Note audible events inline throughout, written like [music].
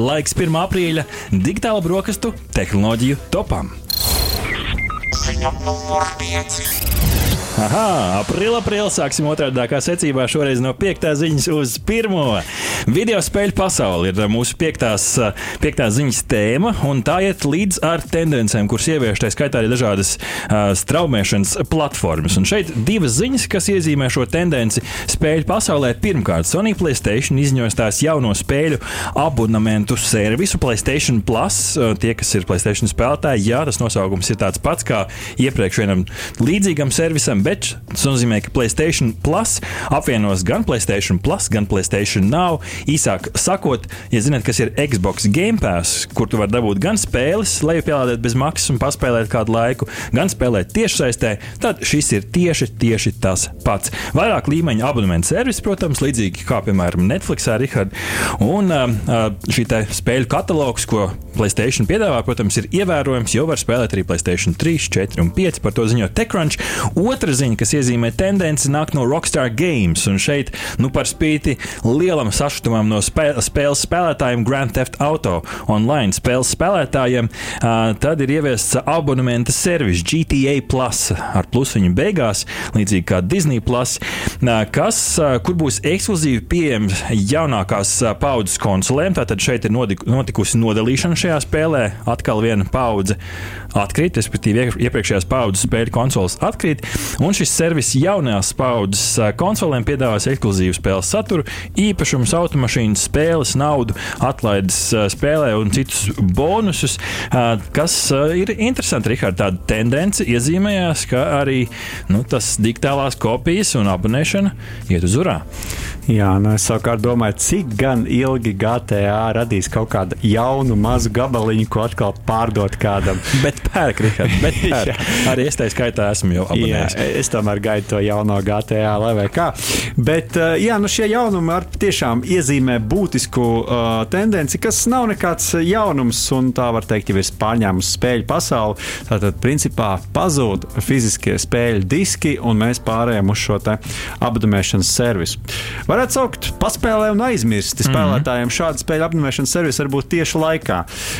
Laiks 1. aprīļa digitāla brokastu tehnoloģiju topam. Ziņa numur 5. Aha, aprīlā, aprīlā sāksim otrādākā secībā. Šoreiz no piektā ziņas uz pirmo. Video spēļu pasaule ir mūsu piektās, piektā ziņas tēma, un tā iet līdz ar tendencēm, kuras ievieš, tā skaitā arī dažādas uh, straumēšanas platformas. Un šeit divas ziņas, kas iezīmē šo tendenci spēļu pasaulē. Pirmkārt, Sony Playstation izņos tās jauno spēļu abonementu servisu Playstation Plus. Tie, kas ir Playstation spēlētāji, jā, tas nosaukums ir tāds pats kā iepriekš vienam līdzīgam servisam bet tas nozīmē, ka Playstation Plus apvienos gan Playstation Plus, gan Playstation Now. Īsāk sakot, ja zināt, kas ir Xbox Game Pass, kur tu vari dabūt gan spēles, lai pielādētu bez maksas un paspēlēt kādu laiku, gan spēlēt tiešsaistē, tad šis ir tieši, tieši tas pats. Vairāk līmeņa abonementu servis, protams, līdzīgi kā piemēram Netflix, Richard. Un šī spēļu katalogs, ko Playstation piedāvā, protams, ir ievērojams, jo var spēlēt arī Playstation 3, 4 un 5. Par to ziņo TechCrunch. Otra Otra ziņa, kas iezīmē tendenci, nāk no Rockstar Games. Un šeit, nu, par spīti lielam sašutumam no spē spēles spēlētājiem, Grand Theft Auto online spēles spēlētājiem, uh, tad ir ieviests abonementa servis GTA Plus ar plusiņu beigās, līdzīgi kā Disney Plus, uh, kas, uh, kur būs ekskluzīvi pieejams jaunākās uh, paudzes konsolēm. Tātad šeit ir notikusi nodalīšana šajā spēlē. Atkal viena paudze atkrīt, respektīvi iepriekšējās paudzes spēļu konsoles atkrīt. Un šis servis jaunās paudzes konsolēm piedāvās ekskluzīvu spēles saturu, īpašumus, automašīnas, spēles, naudu, atlaides spēlē un citus bonusus, kas ir interesanti. Rihard, tāda tendence iezīmējās, ka arī nu, tas digitālās kopijas un abonēšana iet uz urā. Jā, nu es savukārt domāju, cik gan ilgi GTA radīs kaut kādu jaunu mazu gabaliņu, ko atkal pārdot kādam. [laughs] Bet pērk, Rihard, bet [laughs] pērk. arī es tā skaitā esmu jau abonējis. Jā, es tomēr gaidu to jauno GTA, lai vai kā. Bet uh, jā, nu šie jaunumi ar tiešām iezīmē būtisku uh, tendenci, kas nav nekāds jaunums, un tā var teikt, jau ir pārņēmusi spēļu pasauli. Tātad, principā, pazūd fiziskie spēļu diski, un mēs pārējām uz šo apdomēšanas servisu varētu saukt paspēlē un. Spēlētājiem mm -hmm. šāda spēļu apmeklēšanas servis var būt tieši laikā.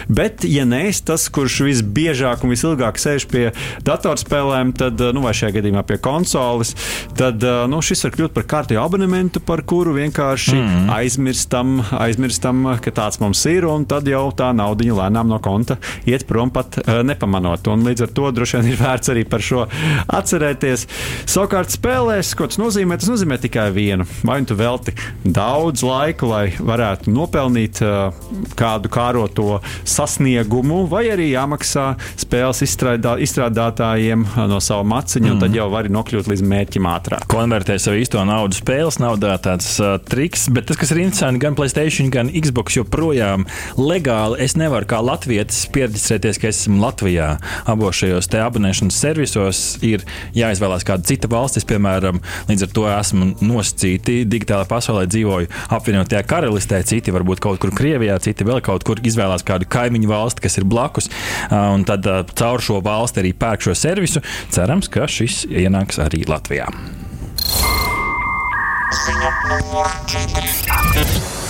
Bet, ja neesi tas, kurš visbiežāk un visilgāk sēž pie datorspēlēm, tad, nu, vai šajā gadījumā pie konsoles, tad nu, šis var kļūt par kārtīgu abonementu, par kuru vienkārši mm -hmm. aizmirstam, aizmirstam, ka tāds mums ir, un tad jau tā naudiņa lēnām no konta iet prom pat nepamanot. Un līdz ar to droši vien ir vērts arī par šo atcerēties. Savukārt spēlēs, ko tas nozīmē, tas nozīmē tikai vienu. Vai nu tu velti daudz laika, lai varētu nopelnīt kādu kāroto sasniegumu, vai arī jāmaksā spēles izstrādā, izstrādātājiem no sava maciņa, mm. un tad mhm. jau vari nokļūt līdz mērķim ātrāk. Konvertē savu īsto naudu spēles naudā, tāds uh, triks, bet tas, kas ir interesanti, gan Playstation, gan Xbox joprojām legāli es nevaru kā latvietis pieredzēties, ka esmu Latvijā. Abos šajos te abonēšanas servisos ir jāizvēlās kāda cita valstis, piemēram, līdz ar to esmu nosacīti digitāli digitālā pasaulē dzīvoju apvienotajā karalistē, citi varbūt kaut kur Krievijā, citi vēl kaut kur izvēlās kādu kaimiņu valsti, kas ir blakus, un tad caur šo valsti arī pērk šo servisu. Cerams, ka šis ienāks arī Latvijā. Ziņa numur 4.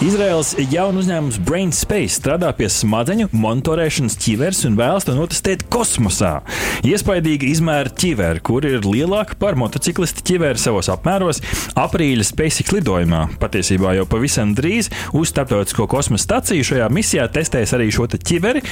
Izraels jaunu uzņēmums BrainSpace strādā pie smadzeņu monitorēšanas ķiveres un vēlas to notestēt kosmosā. Iespaidīga izmēra ķivere, kur ir lielāka par motociklistu ķiveri savos apmēros, aprīļa SpaceX lidojumā. Patiesībā jau pavisam drīz uz starptautisko kosmosa staciju šajā misijā testēs arī šo ķiveri,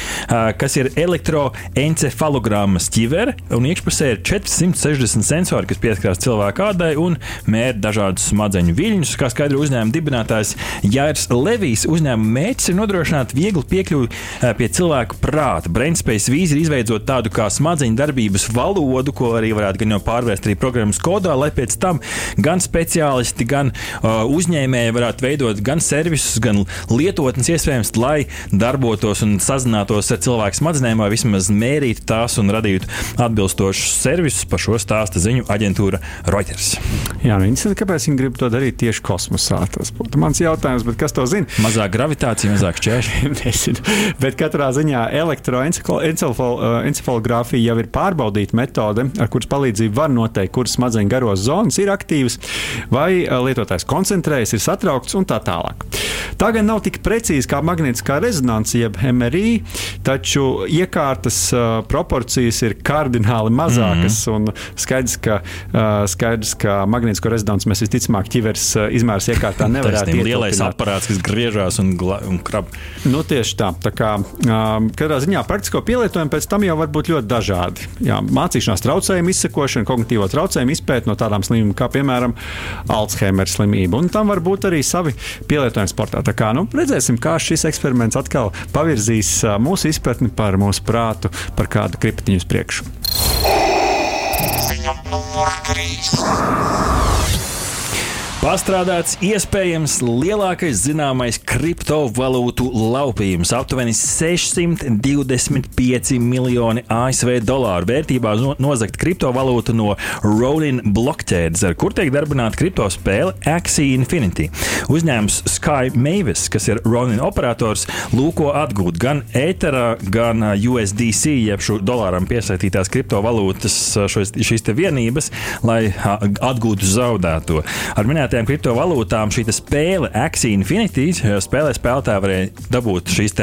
kas ir elektroencefalogrammas ķivere, un iekšpusē ir 460 sensori, kas pieskarās cilvēka ādai un mēra dažādus smadzeņu viļņus, kā skaidro uzņēmuma dibinātājs Jārs Levijs uzņēmuma mērķis ir nodrošināt vieglu piekļuvi eh, pie cilvēka prāta. Brainspace vīzija ir izveidot tādu kā smadzeņu darbības valodu, ko arī varētu gan jau pārvērst arī programmas kodā, lai pēc tam gan speciālisti, gan uh, uzņēmēji varētu veidot gan servisus, gan lietotnes iespējams, lai darbotos un sazinātos ar cilvēku smadzenēm, vai vismaz mērītu tās un radītu atbilstošus servisus. Par šo stāsta ziņu aģentūra Reuters. Jā, nu, interesanti, kāpēc viņi grib to darīt tieši kosmosā. Tas būtu mans jautājums jautājums, bet kas to zina? Mazāk gravitācija, mazāk šķēršļi. [laughs] Nezinu. Bet katrā ziņā elektroencefalogrāfija jau ir pārbaudīta metode, ar kuras palīdzību var noteikt, kuras smadzeņu garos zonas ir aktīvas, vai lietotājs koncentrējas, ir satraukts un tā tālāk. Tā gan nav tik precīzi kā magnētiskā rezonance, jeb MRI, taču iekārtas uh, proporcijas ir kardināli mazākas. Mm -hmm. Skaidrs, ka, uh, skaidrs, ka magnētisko rezonanci mēs visticamāk ķiveres uh, izmērs iekārtā [laughs] nevarētu ietekmēt. Lielais aparāts, kas griežās un, un krab. Nu, tieši tā. tā kā, um, katrā ziņā praktisko pielietojumu pēc tam jau var būt ļoti dažādi. Jā, mācīšanās traucējumu izsekošana, kognitīvo traucējumu izpēta no tādām slimībām kā, piemēram, Alzheimer slimība. Un tam var būt arī savi pielietojumi sportā. Tā kā, nu, redzēsim, kā šis eksperiments atkal pavirzīs uh, mūsu izpratni par mūsu prātu, par kādu kriptiņu uz priekšu. Ziņa numur 3. Pastrādāts iespējams lielākais zināmais kriptovalūtu laupījums - aptuveni 625 miljoni ASV dolāru vērtībā nozagt kriptovalūtu no Ronin blokķēdes, ar kur tiek darbināta kriptospēle Axie Infinity. Uzņēmums Sky Mavis, kas ir Ronin operators, lūko atgūt gan ēterā, gan USDC, jeb šo dolāram piesaistītās kriptovalūtas šos, šīs vienības, lai atgūtu zaudēto. Ar minēt minētajām kriptovalūtām šī spēle Axie Infinity spēlē spēlētāji varēja dabūt šīs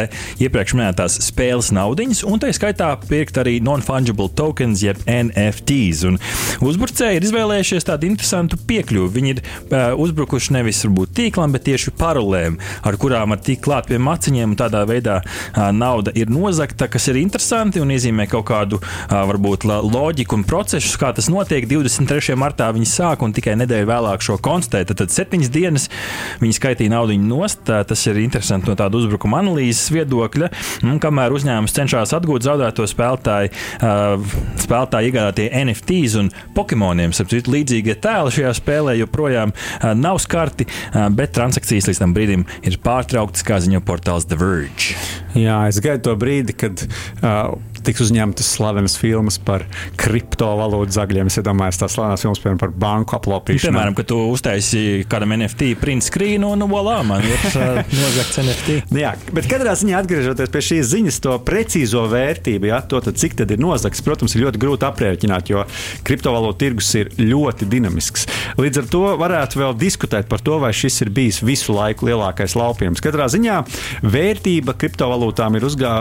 iepriekš minētās spēles naudiņas, un tā skaitā pirkt arī non-fungible tokens, jeb NFTs. Un uzbrucēji ir izvēlējušies tādu interesantu piekļuvi. Viņi ir uh, uzbrukuši nevis varbūt tīklam, bet tieši parolēm, ar kurām var tikt klāt pie maciņiem, un tādā veidā uh, nauda ir nozagta, kas ir interesanti un iezīmē kaut kādu uh, varbūt loģiku un procesus, kā tas notiek. 23. martā viņi sāk un tikai nedēļu vēlāk šo konstatēju investē. Tad, tad septiņas dienas viņi skaitīja naudu nost. Tas ir interesanti no tāda uzbrukuma analīzes viedokļa. Un, kamēr uzņēmums cenšas atgūt zaudēto spēlētāju, spēlētāju iegādātie NFTs un Pokemoniem, sapratu, līdzīgie tēli šajā spēlē joprojām nav skarti, bet transakcijas līdz tam brīdim ir pārtrauktas, kā ziņo portāls The Verge. Jā, es gaidu to brīdi, kad uh, tiks uzņemtas slavenas filmas par kriptovalūtu zagļiem. Es iedomājos tās slavenas filmas piemēram, par banku aplopīšanu. Piemēram, ka tu uztaisi kādam NFT print screen un volā, man ir [laughs] uh, nozagts NFT. Jā, bet katrā ziņā atgriežoties pie šīs ziņas, to precīzo vērtību, ja, to, tad, cik tad ir nozagts, protams, ir ļoti grūti aprēķināt, jo kriptovalūtu tirgus ir ļoti dinamisks. Līdz ar to varētu vēl diskutēt par to, vai šis ir bijis visu laiku lielākais laupījums. Katrā ziņā vērtība kriptovalūtām ir uzgā,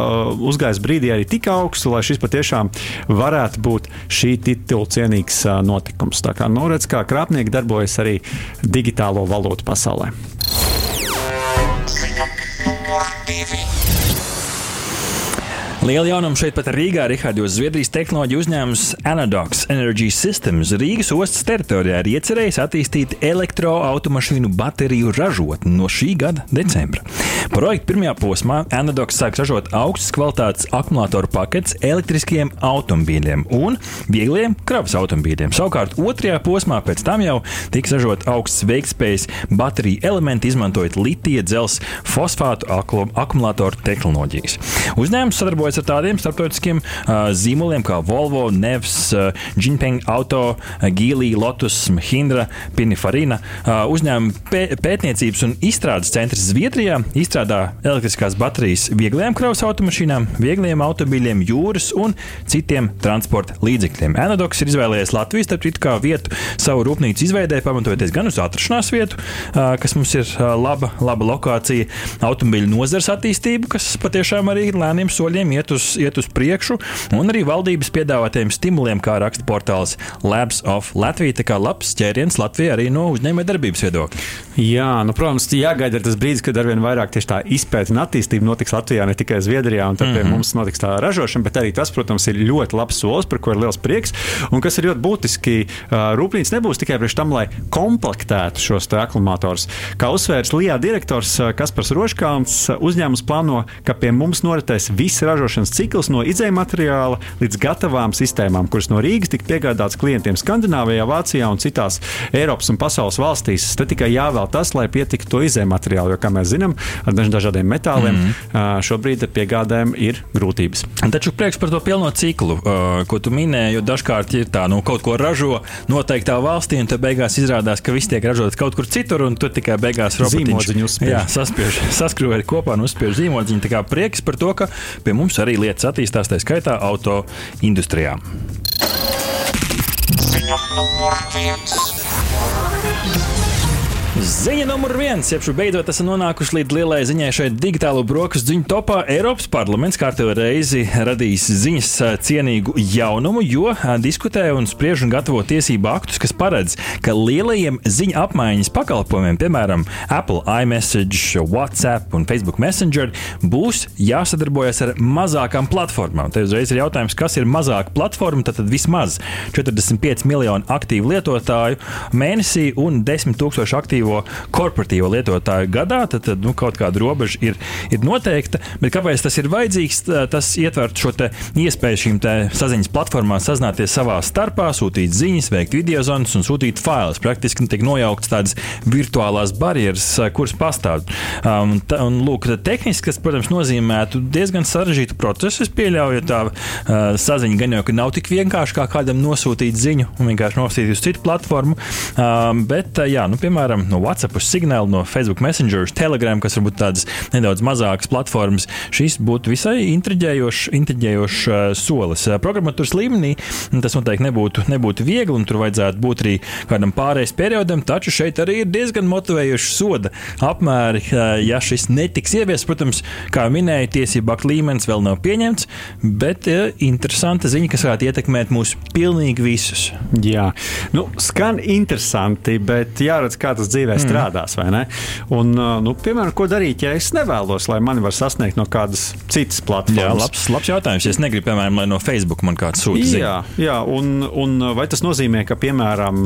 uzgājis brīdī arī tik augsts augstu, lai šis patiešām varētu būt šī titula cienīgs notikums. Tā kā nu, redz, kā krāpnieki darbojas arī digitālo valūtu pasaulē. Divi. Liela jaunuma šeit pat Rīgā, Rihards, jo Zviedrijas tehnoloģija uzņēmums Anadox Energy Systems Rīgas ostas teritorijā ir iecerējis attīstīt elektroautomašīnu bateriju ražotni no šī gada decembra. Projekta pirmajā posmā Anadox sāks ražot augstas kvalitātes akumulātoru paketes elektriskiem automobīļiem un viegliem kravas automobīļiem. Savukārt otrajā posmā pēc tam jau tiks ražot augstas veiktspējas bateriju elementi, izmantojot litija dzelzs fosfātu akumulātoru tehnoloģijas. Uzņēmums sadarbojas sadarbojas ar tādiem starptautiskiem uh, zīmoliem kā Volvo, Nevs, uh, Jinpeng Auto, uh, Gīlī, Lotus, Hindra, Pinifarina. Uh, uzņēmuma pē pētniecības un izstrādes centrs Zviedrijā izstrādā elektriskās baterijas vieglajām kravas automašīnām, viegliem automobīļiem, jūras un citiem transporta līdzekļiem. Anadoks ir izvēlējies Latviju starp citu kā vietu savu rūpnīcu izveidē, pamatojoties gan uz atrašanās vietu, uh, kas mums ir uh, laba, laba lokācija, automobīļu nozars attīstību, kas patiešām arī lēniem soļiem iet iet uz, iet uz priekšu, un arī valdības piedāvātajiem stimuliem, kā raksta portāls Labs of Latvija. Tā kā labs ķēriens Latvijai arī no uzņēmējdarbības viedokļa. Jā, nu, protams, jāgaida tas brīdis, kad arvien vairāk tieši tā izpēta un attīstība notiks Latvijā, ne tikai Zviedrijā, un tad mm -hmm. mums notiks tā ražošana, bet arī tas, protams, ir ļoti labs solis, par ko ir liels prieks. Un kas ir ļoti būtiski, rūpnīca nebūs tikai priekš tam, lai komplektētu šos akumulatorus. Kā uzsvērs Lijā direktors Kaspars Roškāns, uzņēmums plāno, ka pie mums noritēs visa ražošana ražošanas cikls no izējuma materiāla līdz gatavām sistēmām, kuras no Rīgas tika piegādātas klientiem Skandināvijā, Vācijā un citās Eiropas un pasaules valstīs. Te tikai jāvēl tas, lai pietiktu to izējuma materiālu, jo, kā mēs zinām, ar dažādiem metāliem mm -hmm. šobrīd piegādēm ir grūtības. Taču prieks par to pilno ciklu, ko tu minēji, jo dažkārt ir tā, nu, kaut ko ražo noteiktā valstī, un tad beigās izrādās, ka viss tiek ražots kaut kur citur, un tur tikai beigās. Jā, saspiež, [laughs] saskrūvē kopā un uzspiež zīmodziņu. Tā kā prieks par to, ka pie mums arī lietas attīstās, tā skaitā auto industrijā. Ziņa numur viens. Ziņa numur viens. Iepšu beidzot esam nonākuši līdz lielai ziņai šeit digitālo brokastu ziņu topā. Eiropas parlaments kārtējo reizi radīs ziņas cienīgu jaunumu, jo diskutē un spriež un gatavo tiesību aktus, kas paredz, ka lielajiem ziņu apmaiņas pakalpojumiem, piemēram, Apple iMessage, WhatsApp un Facebook Messenger, būs jāsadarbojas ar mazākām platformām. Te uzreiz ir jautājums, kas ir mazāka platforma, tad, tad vismaz 45 miljonu aktīvu lietotāju mēnesī un 10 tūkstoši aktīvu aktīvo korporatīvo lietotāju gadā, tad, tad nu, kaut kāda robeža ir, ir noteikta. Bet kāpēc tas ir vajadzīgs? Tas ietver šo iespēju šīm saziņas platformām sazināties savā starpā, sūtīt ziņas, veikt video zvanus un sūtīt failus. Praktiski tiek nojauktas tādas virtuālās barjeras, kuras pastāv. Um, tā, un, lūk, tehniski tas, protams, nozīmētu diezgan sarežģītu procesu. Es pieļauju, ja tā uh, saziņa gan jau nav tik vienkārši kā kādam nosūtīt ziņu un vienkārši nosūtīt uz citu platformu. Um, bet, uh, jā, nu, piemēram, no WhatsApp uz signālu, no Facebook Messenger Telegram, kas varbūt tādas nedaudz mazākas platformas, šis būtu visai intriģējošs, intriģējošs uh, solis. Uh, programmatūras līmenī tas noteikti nebūtu, nebūtu viegli, un tur vajadzētu būt arī kādam pārējais periodam, taču šeit arī ir diezgan motivējoši soda apmēri, uh, ja šis netiks ieviests. Protams, kā minēju, tiesību aktu līmenis vēl nav pieņemts, bet uh, interesanta ziņa, kas varētu ietekmēt mūs pilnīgi visus. Jā, nu, skan interesanti, bet jāredz, kā tas dzīvē mm. strādās. Un, nu, piemēram, ko darīt, ja es nevēlos, lai mani var sasniegt no kādas citas platformas? Jā, labs, labs jautājums. Es negribu, piemēram, lai no Facebook man kāds sūta. Jā, jā un, un vai tas nozīmē, ka, piemēram,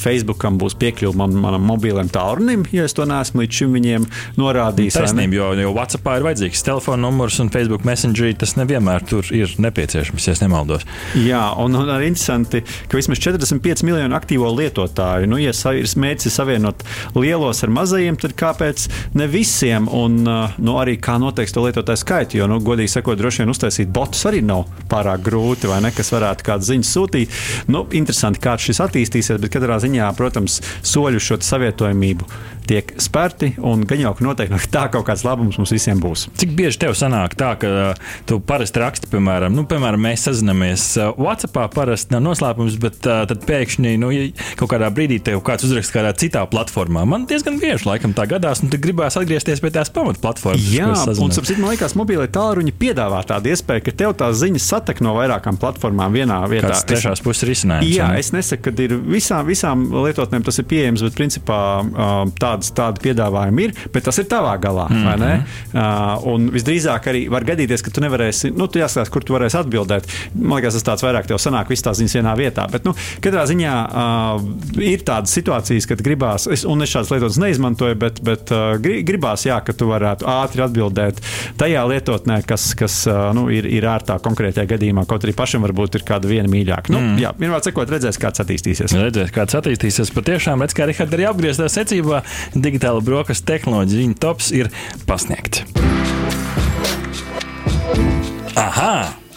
Facebookam būs piekļuve man, manam mobilam tālrunim, ja es to neesmu līdz šim viņiem norādījis? Taisnība, jo, jo WhatsAppā ir vajadzīgs telefona numurs un Facebook Messengerī tas nevienmēr tur ir nepieciešams, ja es nemaldos. Jā, un, un arī interesanti, ka vismaz 45 miljonu aktīvo lietotāju, nu, ja ir mērķis savienot lielos ar mazajiem, tad kāpēc ne visiem? Un nu, arī kā noteiks to lietotāju skaitu, jo, nu, godīgi sakot, droši vien uztaisīt botus arī nav pārāk grūti, vai ne, kas varētu kādu ziņu sūtīt. Nu, interesanti, kā šis attīstīsies, bet katrā ziņā, protams, soļu šo savietojamību tiek spērti, un gan jau noteikti no tā kaut kāds labums mums visiem būs. Cik bieži tev sanāk tā, ka tu parasti raksti, piemēram, nu, piemēram mēs sazināmies WhatsAppā, parasti nav noslēpums, bet uh, tad pēkšņi nu, ja kaut kādā brīdī tev kāds uzraksta kādā citā platformā. Man diezgan bieži laikam tā gadās, un gribēs atgriezties pie tās pamatplatformas. Jā, un sapratu, man liekas, mobilai tālruņi piedāvā tādu iespēju, ka tev tās ziņas satek no vairākām platformām vienā vietā. Tas trešās puses risinājums. Jā, es nesaku, ka ir visām, visām lietotnēm tas ir pieejams, bet principā tā tādas, tādi piedāvājumi ir, bet tas ir tavā galā. Mm -hmm. uh, un visdrīzāk arī var gadīties, ka tu nevarēsi, nu, tu jāskatās, kur tu varēsi atbildēt. Man liekas, tas tāds vairāk tev sanāk, visas tās ziņas vienā vietā. Bet, nu, katrā ziņā uh, ir tādas situācijas, kad gribās, es, un es šādas lietotnes neizmantoju, bet, bet uh, gribās, jā, ka tu varētu ātri atbildēt tajā lietotnē, kas, kas uh, nu, ir, ir ērtā konkrētajā gadījumā, kaut arī pašam varbūt ir kāda viena mīļāka. Nu, mm. Jā, vienmēr sakot, redzēs, kāds attīstīsies. Redzēs, kāds attīstīsies. Patiešām, redz, kā Rihards arī apgrieztā secībā digitāla brokastu tehnoloģija, viņa tops ir pasniegts. Aha!